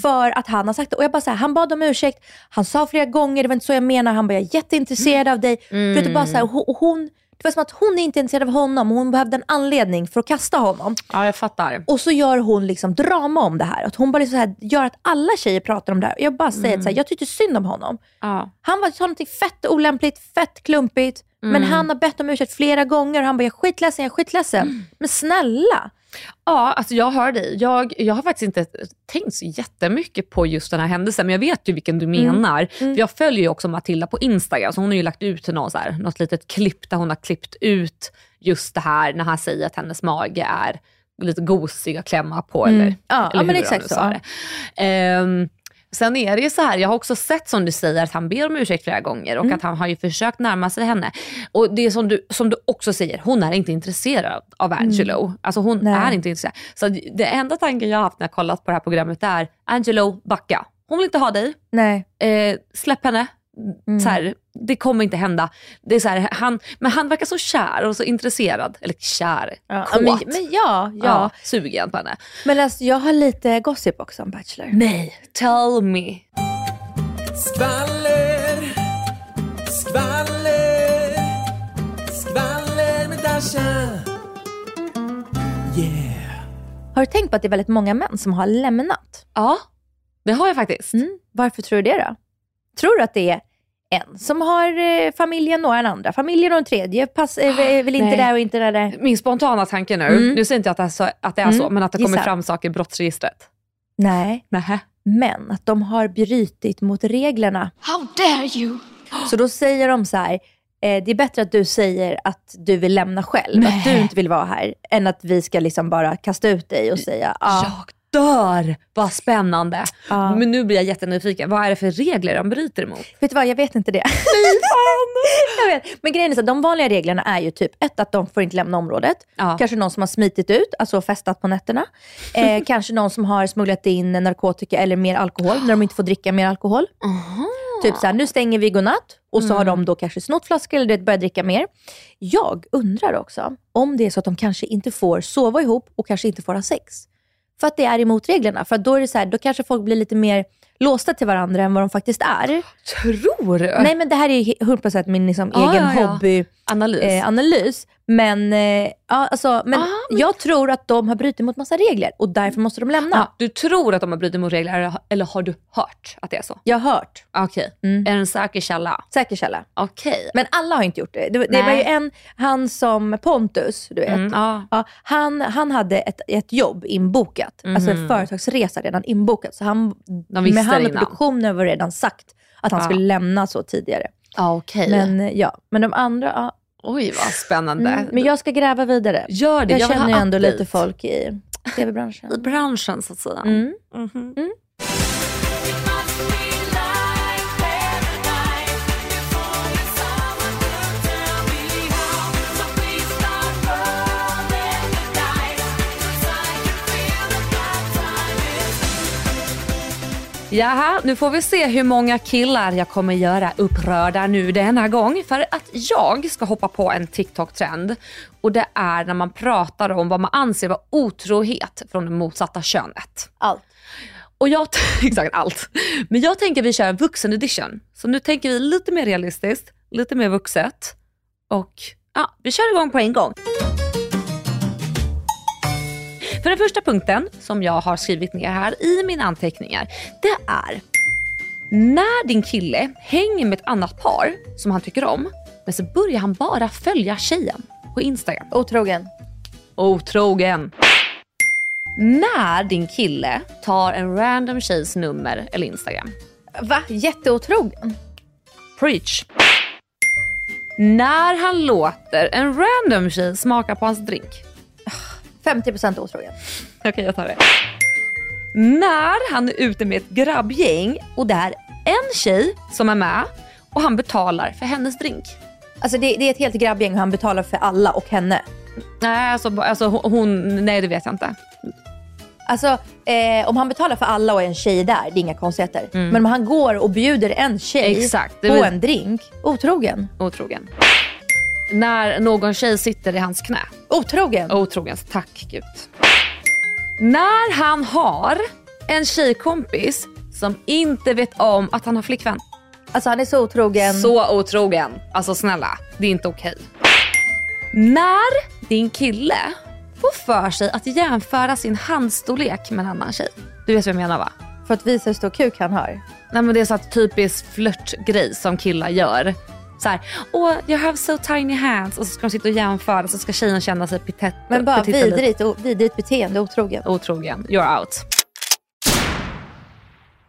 [SPEAKER 3] för att han har sagt det. Och jag bara så här, han bad om ursäkt, han sa flera gånger, det var inte så jag menar, han bara, jag är jätteintresserad av dig. Det bara så här, och hon, hon, det var som att hon är inte intresserad av honom och hon behövde en anledning för att kasta honom.
[SPEAKER 2] Ja, jag fattar.
[SPEAKER 3] Och så gör hon liksom drama om det här. Att hon bara liksom så här, gör att alla tjejer pratar om det här. Jag bara säger att så här, jag tyckte synd om honom.
[SPEAKER 2] Ja.
[SPEAKER 3] Han var, någonting fett olämpligt, fett klumpigt. Men han har bett om ursäkt flera gånger och han bara, jag är skitledsen, jag är skitledsen. Men snälla.
[SPEAKER 2] Ja, alltså jag hör dig. Jag, jag har faktiskt inte tänkt så jättemycket på just den här händelsen, men jag vet ju vilken du menar. För jag följer ju också Matilda på Instagram, så hon har ju lagt ut någon så här, något litet klipp där hon har klippt ut just det här när han säger att hennes mage är lite gosig att klämma på. Eller,
[SPEAKER 3] Ja, ja,
[SPEAKER 2] eller
[SPEAKER 3] men
[SPEAKER 2] hur
[SPEAKER 3] exakt så, ja.
[SPEAKER 2] det. Ehm, Sen är det ju så här, jag har också sett som du säger att han ber om ursäkt flera gånger och
[SPEAKER 3] Mm.
[SPEAKER 2] att han har ju försökt närma sig henne. Och det är som du, som du också säger, hon är inte intresserad av Angelo. Alltså hon
[SPEAKER 3] Mm. Nej.
[SPEAKER 2] är inte intresserad. Så det enda tanken jag har haft när jag kollat på det här programmet är, Angelo, backa. Hon vill inte ha dig.
[SPEAKER 3] Nej.
[SPEAKER 2] Eh, släpp henne.
[SPEAKER 3] Mm.
[SPEAKER 2] Så här, det kommer inte hända. Det är så här, han, men han verkar så kär och så intresserad. Eller kär,
[SPEAKER 3] Ja,
[SPEAKER 2] kåt.
[SPEAKER 3] men, men ja, ja.
[SPEAKER 2] ja, sugen på henne.
[SPEAKER 3] Men alltså, jag har lite gossip också om Bachelor.
[SPEAKER 2] Nej, tell me.
[SPEAKER 4] Skvaller, skvaller, skvaller med Dasha. Yeah.
[SPEAKER 3] Har du tänkt på att det är väldigt många män som har lämnat?
[SPEAKER 2] Ja, det har jag faktiskt.
[SPEAKER 3] Mm. Varför tror du det då? Tror du att det är en som har eh, familjen och en andra familjen och en tredje pass, är, är väl inte
[SPEAKER 2] Nej.
[SPEAKER 3] där och inte där? där.
[SPEAKER 2] Min spontana tanke nu,
[SPEAKER 3] Mm.
[SPEAKER 2] nu säger inte jag att det är så, att det är så
[SPEAKER 3] Mm,
[SPEAKER 2] men att det kommer
[SPEAKER 3] gissa.
[SPEAKER 2] fram saker i brottsregistret.
[SPEAKER 3] Nej,
[SPEAKER 2] Nähä.
[SPEAKER 3] men att de har brytit mot reglerna.
[SPEAKER 4] How dare you?
[SPEAKER 3] Så då säger de så här, eh, det är bättre att du säger att du vill lämna själv, att du inte vill vara här, än att vi ska liksom bara kasta ut dig och säga, ja.
[SPEAKER 2] Jag dör! Vad spännande.
[SPEAKER 3] Ja.
[SPEAKER 2] Men nu blir jag jättenyfiken. Vad är det för regler de bryter emot?
[SPEAKER 3] Vet du vad, jag vet inte det. jag vet. Men grejen är så att de vanliga reglerna är ju typ ett, att de får inte lämna området.
[SPEAKER 2] Ja.
[SPEAKER 3] Kanske någon som har smitit ut, alltså festat på nätterna. Eh, kanske någon som har smugglat in narkotika eller mer alkohol, när de inte får dricka mer alkohol. Typ såhär, nu stänger vi godnatt och så har
[SPEAKER 2] Mm.
[SPEAKER 3] de då kanske snott flaskor eller börjat dricka mer. Jag undrar också om det är så att de kanske inte får sova ihop och kanske inte får ha sex. För att det är emot reglerna. För då är det så här, då kanske folk blir lite mer låsta till varandra än vad de faktiskt är.
[SPEAKER 2] Tror du?
[SPEAKER 3] Nej men det här är 100% min liksom,
[SPEAKER 2] Ja,
[SPEAKER 3] egen
[SPEAKER 2] ja, ja.
[SPEAKER 3] hobby
[SPEAKER 2] Analys.
[SPEAKER 3] eh, analys. Men, eh, ja, alltså, men
[SPEAKER 2] Ah, men-
[SPEAKER 3] jag tror att de har brutit mot massa regler och därför måste de lämna.
[SPEAKER 2] Ja, du tror att de har brutit mot regler eller, har du hört att det är så?
[SPEAKER 3] Jag har hört.
[SPEAKER 2] Okej.
[SPEAKER 3] Mm.
[SPEAKER 2] Är det en säker källa?
[SPEAKER 3] Säker källa.
[SPEAKER 2] Okej.
[SPEAKER 3] Men alla har inte gjort det. Det, det var ju en, han som Pontus, du vet.
[SPEAKER 2] Mm, ja.
[SPEAKER 3] Ja, han, han hade ett, ett jobb inbokat, alltså en företagsresa redan inbokat. Så han,
[SPEAKER 2] De visste
[SPEAKER 3] med han och produktionen var redan sagt att han
[SPEAKER 2] Ja.
[SPEAKER 3] skulle lämna så tidigare.
[SPEAKER 2] Ja, okej.
[SPEAKER 3] Men ja, men de andra.
[SPEAKER 2] Oj, vad spännande.
[SPEAKER 3] Mm, men jag ska gräva vidare.
[SPEAKER 2] Gör det.
[SPEAKER 3] Jag,
[SPEAKER 2] vill
[SPEAKER 3] känner ju ändå lite folk i tv-branschen.
[SPEAKER 2] I branschen så att säga.
[SPEAKER 3] Mm.
[SPEAKER 2] Mhm. Jaha, nu får vi se hur många killar jag kommer göra upprörda nu denna gång. För att jag ska hoppa på en TikTok-trend. Och det är när man pratar om vad man anser vara otrohet från det motsatta könet.
[SPEAKER 3] Allt.
[SPEAKER 2] Och jag, exakt allt. Men jag tänker vi kör en vuxen edition. Så nu tänker vi lite mer realistiskt, lite mer vuxet. Och ja, vi kör igång på en gång. För den första punkten som jag har skrivit ner här i mina anteckningar, det är när din kille hänger med ett annat par som han tycker om, men så börjar han bara följa tjejen på Instagram.
[SPEAKER 3] Otrogen.
[SPEAKER 2] Otrogen. När din kille tar en random tjejs nummer eller Instagram.
[SPEAKER 3] Va? Jätteotrogen?
[SPEAKER 2] Preach. När han låter en random tjej smaka på hans drink.
[SPEAKER 3] 50% otrogen.
[SPEAKER 2] Okej, jag tar det. När han är ute med ett grabbgäng och det är en tjej som är med och han betalar för hennes drink.
[SPEAKER 3] Alltså det, det är ett helt grabbgäng och han betalar för alla och henne.
[SPEAKER 2] Nej, alltså, alltså hon- nej det vet jag inte.
[SPEAKER 3] Alltså eh, om han betalar för alla och är en tjej där, det är inga konstigheter. Men om han går och bjuder en tjej
[SPEAKER 2] Mm. Exakt,
[SPEAKER 3] på
[SPEAKER 2] vet-
[SPEAKER 3] en drink, otrogen.
[SPEAKER 2] Otrogen. När någon tjej sitter i hans knä.
[SPEAKER 3] Otrogen.
[SPEAKER 2] Otrogen, tack gud. När han har en tjejkompis som inte vet om att han har flickvän.
[SPEAKER 3] Alltså han är så otrogen.
[SPEAKER 2] Så otrogen. Alltså snälla, det är inte okej. När din kille får för sig att jämföra sin handstorlek med en annan tjej. Du vet vad jag menar va?
[SPEAKER 3] För att visa hur stor kuk han har.
[SPEAKER 2] Nej men det är så att typisk flörtgrej som killar gör. Så här, åh you have so tiny hands. Och så ska de sitta och jämföra så ska tjejen känna sig pitet.
[SPEAKER 3] Men bara vidrigt, o- vidrigt beteende, otrogen.
[SPEAKER 2] Otrogen, you're out.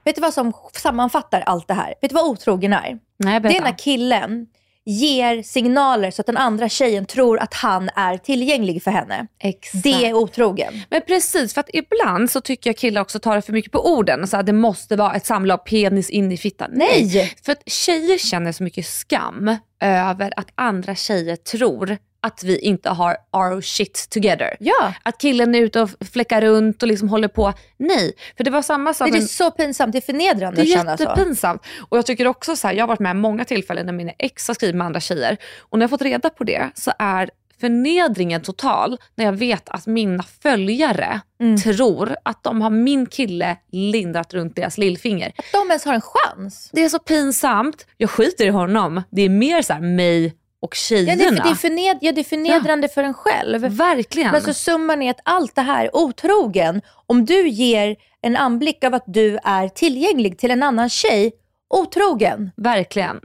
[SPEAKER 3] Vet du vad som sammanfattar allt det här? Vet du vad otrogen är?
[SPEAKER 2] Nej
[SPEAKER 3] Det är
[SPEAKER 2] berätta.
[SPEAKER 3] när killen ger signaler så att den andra tjejen tror att han är tillgänglig för henne.
[SPEAKER 2] Exakt.
[SPEAKER 3] Det är otrogen.
[SPEAKER 2] Men precis, för att ibland så tycker jag killar också tar det för mycket på orden. Så att det måste vara ett samlag penis in i fittan.
[SPEAKER 3] Nej!
[SPEAKER 2] För att tjejer känner så mycket skam över att andra tjejer tror att vi inte har our shit together.
[SPEAKER 3] Ja.
[SPEAKER 2] Att killen är ute och fläckar runt och liksom håller på. Nej, för det var samma sak.
[SPEAKER 3] Det är så pinsamt, det är förnedrande
[SPEAKER 2] det
[SPEAKER 3] att
[SPEAKER 2] är
[SPEAKER 3] känna så.
[SPEAKER 2] jättepinsamt. Och jag tycker också så här, jag har varit med många tillfällen när mina ex har skrivit med andra tjejer. Och när jag fått reda på det så är förnedringen total när jag vet att mina följare
[SPEAKER 3] Mm.
[SPEAKER 2] tror att de har min kille lindrat runt deras lillfinger.
[SPEAKER 3] Att de ens har en chans.
[SPEAKER 2] Det är så pinsamt. Jag skiter i honom. Det är mer så här mig och
[SPEAKER 3] Ja,
[SPEAKER 2] tjejerna.
[SPEAKER 3] det, är, för- det, är förned, ja, det är förnedrande för en själv.
[SPEAKER 2] Verkligen.
[SPEAKER 3] Men så summan är att allt det här, otrogen, om du ger en anblick av att du är tillgänglig till en annan tjej, otrogen.
[SPEAKER 2] Verkligen.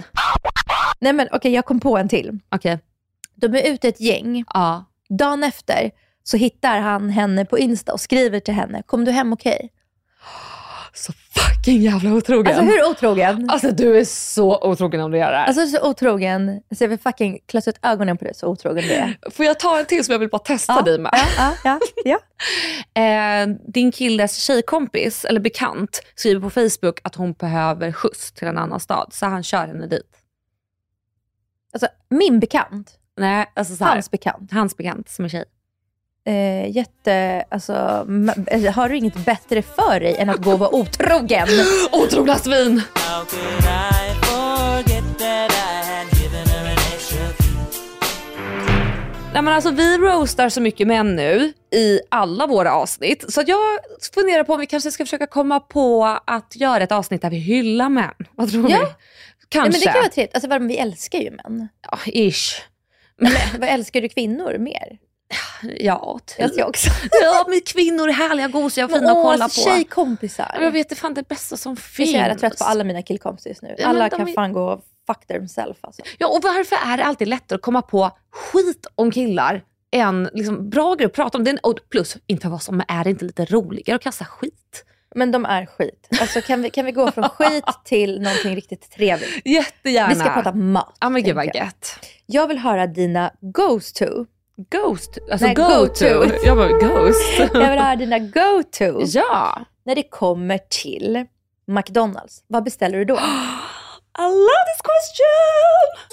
[SPEAKER 3] Nej men okej, jag kom på en till.
[SPEAKER 2] Okej.
[SPEAKER 3] De är ute ett gäng.
[SPEAKER 2] Ja.
[SPEAKER 3] Dagen efter så hittar han henne på Insta och skriver till henne, kom du hem okej?
[SPEAKER 2] Så fucking jävla otrogen.
[SPEAKER 3] Alltså hur otrogen?
[SPEAKER 2] Alltså, du är så otrogen om du gör det här.
[SPEAKER 3] Alltså så otrogen, så jag vill fucking klassa ut ögonen på dig så otrogen du är.
[SPEAKER 2] Får jag ta en till som jag vill bara testa
[SPEAKER 3] Ja,
[SPEAKER 2] dig med?
[SPEAKER 3] Ja, ja, ja.
[SPEAKER 2] Eh, din killes tjejkompis eller bekant skriver på Facebook att hon behöver skjuts till en annan stad så han kör henne dit.
[SPEAKER 3] Alltså min bekant,
[SPEAKER 2] Nej, alltså så här,
[SPEAKER 3] hans bekant.
[SPEAKER 2] hans bekant som är tjej
[SPEAKER 3] eh, jätte... Alltså, eh, har du inget bättre för dig än att gå och vara otrogen?
[SPEAKER 2] Otrogna svin! Nej, men alltså, vi roastar så mycket män nu i alla våra avsnitt. Så jag funderar på om vi kanske ska försöka komma på att göra ett avsnitt där vi hyllar män. Vad tror
[SPEAKER 3] ja.
[SPEAKER 2] ni? Kanske.
[SPEAKER 3] Ja, men det kan vara trevligt. Alltså, vi älskar ju män.
[SPEAKER 2] Ja, ish.
[SPEAKER 3] Men, vad älskar du kvinnor mer?
[SPEAKER 2] Ja, typ.
[SPEAKER 3] Jag också.
[SPEAKER 2] Ja, men kvinnor är härliga, gosiga och fina att kolla
[SPEAKER 3] alltså,
[SPEAKER 2] på.
[SPEAKER 3] Tjejkompisar.
[SPEAKER 2] Jag vet, det är fan det bästa som
[SPEAKER 3] Jag är
[SPEAKER 2] finns.
[SPEAKER 3] så jävla trött på alla mina killkompisar just nu.
[SPEAKER 2] Ja,
[SPEAKER 3] Alla kan
[SPEAKER 2] är-
[SPEAKER 3] fan gå och fuck themselves alltså.
[SPEAKER 2] Ja, och varför är det alltid lättare att komma på skit om killar än liksom, bra grejer att prata om? Det är, och plus, inte vad som är det inte lite roligare att kasta skit?
[SPEAKER 3] Men de är skit. Alltså, kan, vi, kan vi gå från skit till någonting riktigt trevligt?
[SPEAKER 2] Jättegärna.
[SPEAKER 3] Vi ska prata mat.
[SPEAKER 2] Ja men gud vad
[SPEAKER 3] jag.
[SPEAKER 2] gött.
[SPEAKER 3] Jag vill höra dina go-to.
[SPEAKER 2] Ghost? Alltså
[SPEAKER 3] Nej,
[SPEAKER 2] go,
[SPEAKER 3] go-to.
[SPEAKER 2] to. Jag bara ghost.
[SPEAKER 3] Jag vill höra dina go-to
[SPEAKER 2] ja.
[SPEAKER 3] när det kommer till McDonalds. Vad beställer du då?
[SPEAKER 2] I love this question!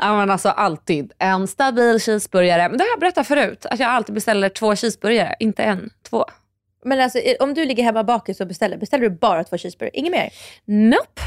[SPEAKER 2] Ja men alltså alltid en stabil cheeseburgare. Men det har jag berättat förut, att jag alltid beställer två cheeseburgare, inte en, två.
[SPEAKER 3] Men alltså, om du ligger hemma bakis och beställer, beställer du bara två cheeseburgare? Inget mer?
[SPEAKER 2] Nope.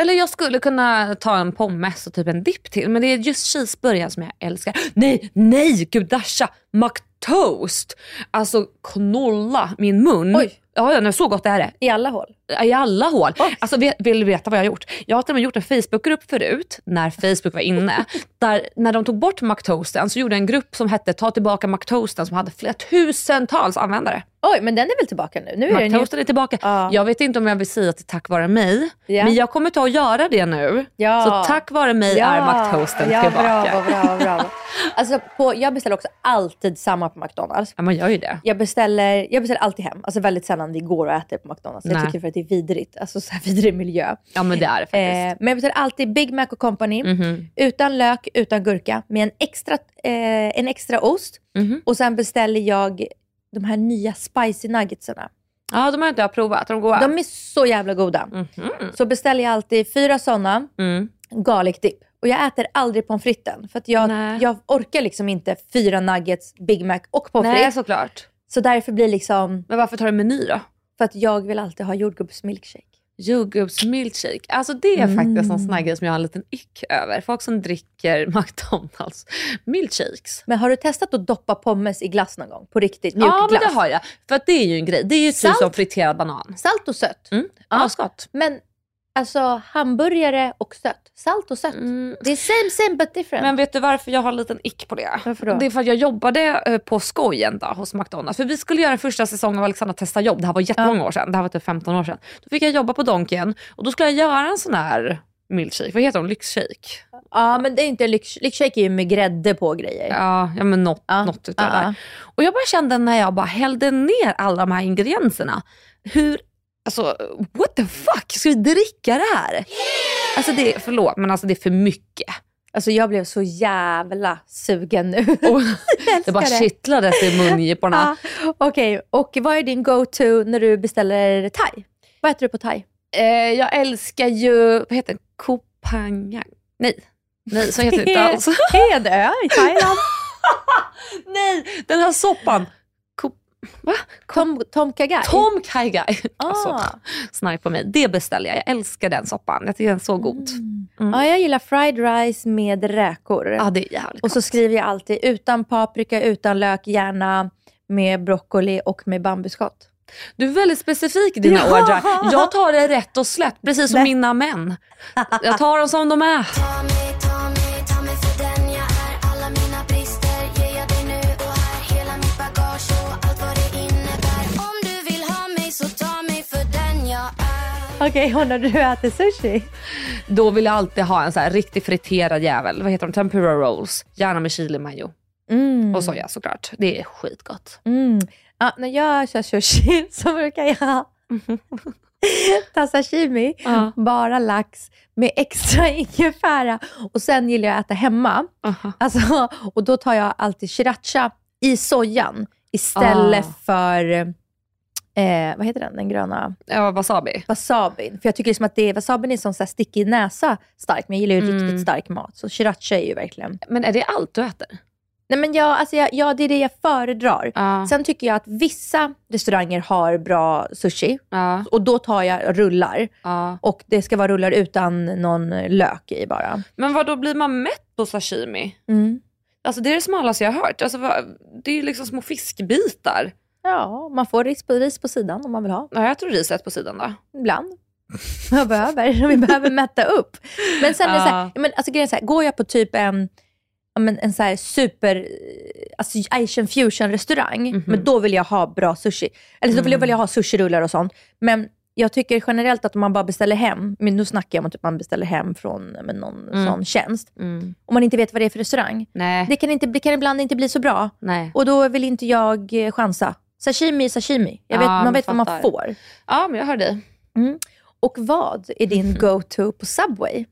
[SPEAKER 2] Eller jag skulle kunna ta en pommes och typ en dipp till, men det är just cheeseburgare som jag älskar. Nej, nej, gud Dasha! McToast! Alltså knolla min mun.
[SPEAKER 3] Oj.
[SPEAKER 2] Ja, ja, så gott är det.
[SPEAKER 3] I alla hål?
[SPEAKER 2] I alla hål.
[SPEAKER 3] Oj.
[SPEAKER 2] Alltså, vill du veta vad jag har gjort? Jag har till och med gjort en Facebookgrupp förut, när Facebook var inne. där, när de tog bort McToasten så gjorde en grupp som hette Ta tillbaka McToasten som hade flera tusentals användare.
[SPEAKER 3] Oj, men den är väl tillbaka nu? Nu är den ju...
[SPEAKER 2] Är tillbaka.
[SPEAKER 3] Ja.
[SPEAKER 2] Jag vet inte om jag vill säga att det är tack vare mig,
[SPEAKER 3] Ja.
[SPEAKER 2] men jag kommer ta och göra det nu.
[SPEAKER 3] Ja.
[SPEAKER 2] Så tack vare mig är McToasten
[SPEAKER 3] ja,
[SPEAKER 2] tillbaka.
[SPEAKER 3] Bravo, bravo, bravo. Alltså, på, jag beställer också alltid samma på McDonalds.
[SPEAKER 2] Ja, man gör ju det.
[SPEAKER 3] Jag beställer, jag beställer alltid hem. Alltså väldigt sällan vi går och äter på McDonalds. Jag
[SPEAKER 2] Nej.
[SPEAKER 3] tycker för att det är vidrigt. Alltså så här vidrig miljö.
[SPEAKER 2] Ja men det är det
[SPEAKER 3] Eh,
[SPEAKER 2] faktiskt.
[SPEAKER 3] men jag beställer alltid Big Mac och Company.
[SPEAKER 2] Mhm.
[SPEAKER 3] Utan lök, utan gurka. Med en extra, eh, en extra ost.
[SPEAKER 2] Mhm.
[SPEAKER 3] Och sen beställer jag de här nya spicy nuggetsarna.
[SPEAKER 2] Ja de har inte jag provat, de goda.
[SPEAKER 3] De är så jävla goda.
[SPEAKER 2] Mhm.
[SPEAKER 3] Så beställer jag alltid fyra sådana.
[SPEAKER 2] Mm.
[SPEAKER 3] garlic dip. Och jag äter aldrig pommes fritesen. För att jag,
[SPEAKER 2] Nej.
[SPEAKER 3] jag orkar liksom inte fyra nuggets, Big Mac och pommes
[SPEAKER 2] Nej
[SPEAKER 3] frites.
[SPEAKER 2] såklart.
[SPEAKER 3] Så därför blir liksom,
[SPEAKER 2] Men varför tar du meny då?
[SPEAKER 3] för att jag vill alltid ha jordgubbsmilkshake.
[SPEAKER 2] Jordgubbsmilkshake. Alltså det är faktiskt en sån här grej som jag har en liten ick över. Folk som dricker McDonalds milkshakes.
[SPEAKER 3] Men har du testat att doppa pommes i glass någon gång? På riktigt? Mjuk
[SPEAKER 2] Ja men
[SPEAKER 3] glass?
[SPEAKER 2] det har jag. För det är ju en grej. Det är ju typ som friterad banan.
[SPEAKER 3] Salt och sött.
[SPEAKER 2] Mm.
[SPEAKER 3] Ja.
[SPEAKER 2] Asgott.
[SPEAKER 3] Men alltså hamburgare och sött. Salt och sött.
[SPEAKER 2] Mm.
[SPEAKER 3] Det är same same but different.
[SPEAKER 2] Men vet du varför jag har en liten ick på det?
[SPEAKER 3] Varför då?
[SPEAKER 2] Det är för att jag jobbade eh, på skoj en dag hos McDonalds. För vi skulle göra en första säsong av Alexandra testar jobb. Det här var jättemånga år sedan. Det här var typ 15 år sedan. Då fick jag jobba på Donken och då skulle jag göra en sån här milkshake. Vad heter de? Lyxshake?
[SPEAKER 3] Ja men det är inte lyx, lyxshake är ju med grädde på grejer.
[SPEAKER 2] Ja, ja men något,
[SPEAKER 3] Ja.
[SPEAKER 2] något utav
[SPEAKER 3] Ja,
[SPEAKER 2] det
[SPEAKER 3] ja.
[SPEAKER 2] där. Och jag bara kände när jag bara hällde ner alla de här ingredienserna. Hur, alltså what the fuck, ska vi dricka det här? Alltså det, förlåt men alltså det är för mycket.
[SPEAKER 3] Alltså jag blev så jävla sugen nu.
[SPEAKER 2] Och det bara kittlades i mungiporna.
[SPEAKER 3] Ja, Okej, och vad är din go-to när du beställer thai? Vad äter du på thai?
[SPEAKER 2] Eh, jag älskar ju, vad heter det? Kopangang? Nej, nej så heter det inte alls.
[SPEAKER 3] Det är en ö i Thailand.
[SPEAKER 2] nej, den här soppan. Va?
[SPEAKER 3] Tom, tom kha gai.
[SPEAKER 2] Tom Kai Gai.
[SPEAKER 3] Ah.
[SPEAKER 2] Alltså, snark på mig. Det beställer jag. Jag älskar den soppan. Jag tycker den är så god. Mm.
[SPEAKER 3] Ja, jag gillar fried rice med räkor.
[SPEAKER 2] Ja, det är jävligt
[SPEAKER 3] och så
[SPEAKER 2] gott.
[SPEAKER 3] skriver jag alltid utan paprika, utan lök, gärna med broccoli och med bambuskott.
[SPEAKER 2] Du är väldigt specifik i dina
[SPEAKER 3] Ja.
[SPEAKER 2] ordrar. Jag tar det rätt och slätt, precis som
[SPEAKER 3] Nej.
[SPEAKER 2] mina män. Jag tar dem som de är.
[SPEAKER 3] Okej, och när du äter sushi?
[SPEAKER 2] Då vill jag alltid ha en så här riktigt friterad jävel. Vad heter de? Tempura rolls. Gärna med chili mayo.
[SPEAKER 3] Mm.
[SPEAKER 2] Och soja såklart. Det är skitgott.
[SPEAKER 3] Mm. Ja, när jag kör sushi så brukar jag ta sashimi,
[SPEAKER 2] Ja.
[SPEAKER 3] bara lax med extra ingefära och sen gillar jag att äta hemma.
[SPEAKER 2] Aha.
[SPEAKER 3] Alltså, och då tar jag alltid sriracha i sojan istället
[SPEAKER 2] Ah.
[SPEAKER 3] för, eh, vad heter den, den gröna
[SPEAKER 2] Ja, wasabi.
[SPEAKER 3] wasabin. För jag tycker liksom att det, wasabin är som så här stickig näsa stark, men jag gillar ju
[SPEAKER 2] Mm.
[SPEAKER 3] riktigt stark mat. Så sriracha är ju verkligen...
[SPEAKER 2] Men är det allt du äter?
[SPEAKER 3] Nej, men jag, alltså jag, ja, det är det jag föredrar.
[SPEAKER 2] Ja.
[SPEAKER 3] Sen tycker jag att vissa restauranger har bra sushi
[SPEAKER 2] Ja.
[SPEAKER 3] och då tar jag rullar.
[SPEAKER 2] Ja.
[SPEAKER 3] Och det ska vara rullar utan någon lök i bara.
[SPEAKER 2] Men vad då blir man mätt på sashimi?
[SPEAKER 3] Mm.
[SPEAKER 2] Alltså det är det smalaste jag har hört. Alltså, det är liksom små fiskbitar.
[SPEAKER 3] Ja, man får ris på, ris på sidan om man vill ha.
[SPEAKER 2] Ja, jag tror riset på sidan då.
[SPEAKER 3] Ibland. Jag behöver. Vi behöver mätta upp. Men sen är det så här, men alltså grejen är så här, går jag på typ en, men en så här super alltså Asian fusion restaurang,
[SPEAKER 2] Mhm.
[SPEAKER 3] men då vill jag ha bra sushi. Eller så vill jag,
[SPEAKER 2] Mm.
[SPEAKER 3] vill jag ha sushirullar och sånt. Men jag tycker generellt att om man bara beställer hem, men nu snackar jag om att typ man beställer hem från men någon
[SPEAKER 2] Mm.
[SPEAKER 3] sån tjänst.
[SPEAKER 2] Mm.
[SPEAKER 3] Om man inte vet vad det är för restaurang.
[SPEAKER 2] Nej.
[SPEAKER 3] Det kan, inte, det kan ibland inte bli så bra.
[SPEAKER 2] Nej.
[SPEAKER 3] Och då vill inte jag chansa. Sashimi är sashimi. Vet,
[SPEAKER 2] Ja,
[SPEAKER 3] man vet
[SPEAKER 2] men
[SPEAKER 3] vad man får.
[SPEAKER 2] Ja, men jag hör dig.
[SPEAKER 3] Mm. Och vad är din go-to på Subway?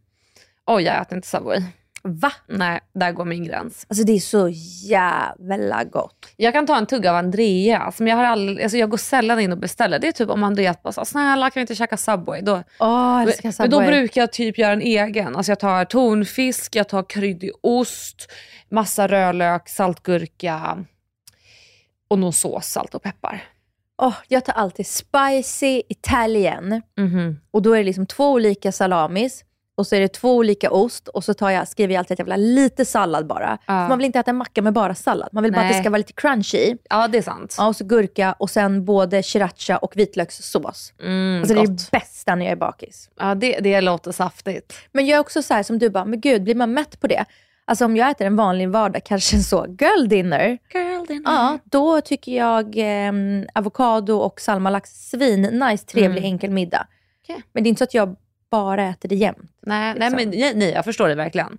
[SPEAKER 2] Oj, jag äter inte Subway.
[SPEAKER 3] Va?
[SPEAKER 2] Nej, där går min gräns.
[SPEAKER 3] Alltså det är så jävla gott.
[SPEAKER 2] Jag kan ta en tugga av Andreas, men jag, har all, alltså jag går sällan in och beställer. Det är typ om Andreas bara sa, snälla kan vi inte käka Subway? Då,
[SPEAKER 3] älskar
[SPEAKER 2] men
[SPEAKER 3] Subway.
[SPEAKER 2] då brukar jag typ göra en egen. Alltså jag tar tonfisk, jag tar kryddig ost, massa rödlök, saltgurka och någon sås, salt och peppar.
[SPEAKER 3] Åh, jag tar alltid spicy Italian.
[SPEAKER 2] Mhm.
[SPEAKER 3] Och då är det liksom två olika salamis. Och så är det två olika ost och så tar jag, skriver jag alltid att jag vill ha lite sallad bara. För man vill inte äta en macka med bara sallad. Man vill bara att det
[SPEAKER 2] Nej.
[SPEAKER 3] ska vara lite crunchy.
[SPEAKER 2] Ja, det är sant.
[SPEAKER 3] Ja, och så gurka och sen både sriracha och vitlökssås.
[SPEAKER 2] Mm,
[SPEAKER 3] alltså det är det bästa när jag är bakis.
[SPEAKER 2] Ja, det, det låter saftigt.
[SPEAKER 3] Men jag är också så här som du bara, men gud, blir man mätt på det? Alltså om jag äter en vanlig vardag, kanske en så girl dinner,
[SPEAKER 2] Girl dinner.
[SPEAKER 3] ja, då tycker jag eh, avokado och salmalax svin, nice, trevlig,
[SPEAKER 2] Mm.
[SPEAKER 3] enkel middag.
[SPEAKER 2] Okej.
[SPEAKER 3] Men det är inte så att jag bara äter det jämt.
[SPEAKER 2] Nej,
[SPEAKER 3] liksom.
[SPEAKER 2] nej, men, nej, nej, jag förstår det verkligen.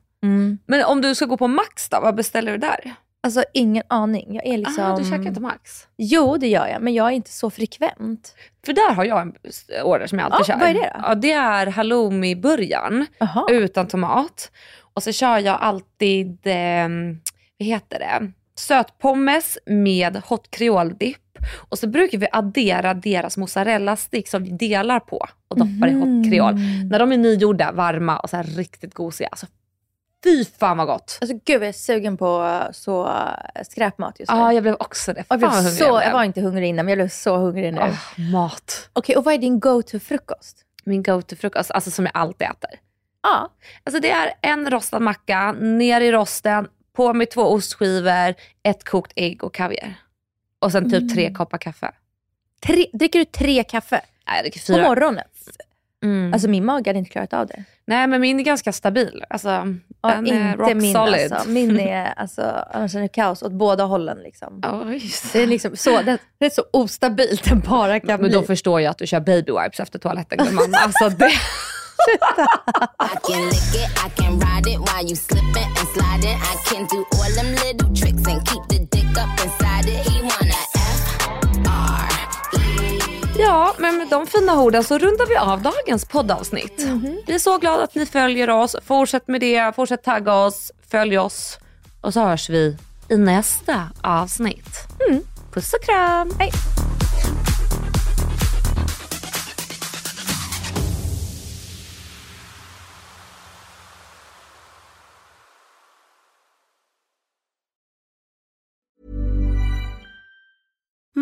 [SPEAKER 2] Men om du ska gå på Max då, vad beställer du där?
[SPEAKER 3] Alltså ingen aning. Jag är liksom...
[SPEAKER 2] Ah, du käkar inte Max?
[SPEAKER 3] Jo, det gör jag, men jag är inte så frekvent.
[SPEAKER 2] För där har jag en order som jag alltid
[SPEAKER 3] Ja,
[SPEAKER 2] kör.
[SPEAKER 3] vad är det då?
[SPEAKER 2] Ja, det är halloumi-burgaren utan tomat. Och så kör jag alltid, eh, vad heter det, sötpommes med hot creole-dipp. Och så brukar vi addera deras mozzarella-stick som vi delar på och doppar i hot creole. När de är nygjorda, varma och så riktigt gosiga. Alltså, fy fan vad gott!
[SPEAKER 3] Alltså gud, jag är sugen på så skräpmat just
[SPEAKER 2] Ja,
[SPEAKER 3] nu.
[SPEAKER 2] ah, jag blev också det. Fan
[SPEAKER 3] jag, blev så, jag var inte hungrig innan, men jag blev så hungrig nu.
[SPEAKER 2] Ah, mat.
[SPEAKER 3] Okej, och vad är din go-to-frukost?
[SPEAKER 2] Min go-to-frukost, alltså som jag alltid äter.
[SPEAKER 3] Ja.
[SPEAKER 2] Alltså det är en rostad macka, ner i rosten, på med två ostskivor, ett kokt ägg och kaviar. Och sen typ tre koppar kaffe.
[SPEAKER 3] Tre, dricker du tre kaffe
[SPEAKER 2] Nej, jag dricker
[SPEAKER 3] på
[SPEAKER 2] fyra.
[SPEAKER 3] morgonen?
[SPEAKER 2] Mm.
[SPEAKER 3] Alltså min mage hade inte klarat av det.
[SPEAKER 2] Nej men min är ganska stabil. Alltså,
[SPEAKER 3] Ja,
[SPEAKER 2] den är rock
[SPEAKER 3] min
[SPEAKER 2] solid.
[SPEAKER 3] alltså. Min är, alltså, annars är det kaos åt båda hållen. Liksom.
[SPEAKER 2] Oj.
[SPEAKER 3] Det är liksom så, det, det är så ostabilt det bara kan
[SPEAKER 2] Men
[SPEAKER 3] bli.
[SPEAKER 2] då förstår jag att du kör baby wipes efter toaletten gumman. Alltså det...
[SPEAKER 4] I can lick it, I can ride it while you slipping and sliding. I can do all them little tricks and keep the dick up inside it. He wanna F R E.
[SPEAKER 2] Ja, men med de fina orden så rundar vi av dagens poddavsnitt. Vi är så glada att ni följer oss. Fortsätt med det, fortsätt tagga oss, följ oss. Och så hörs vi i nästa avsnitt. Puss och kram!
[SPEAKER 3] Hej.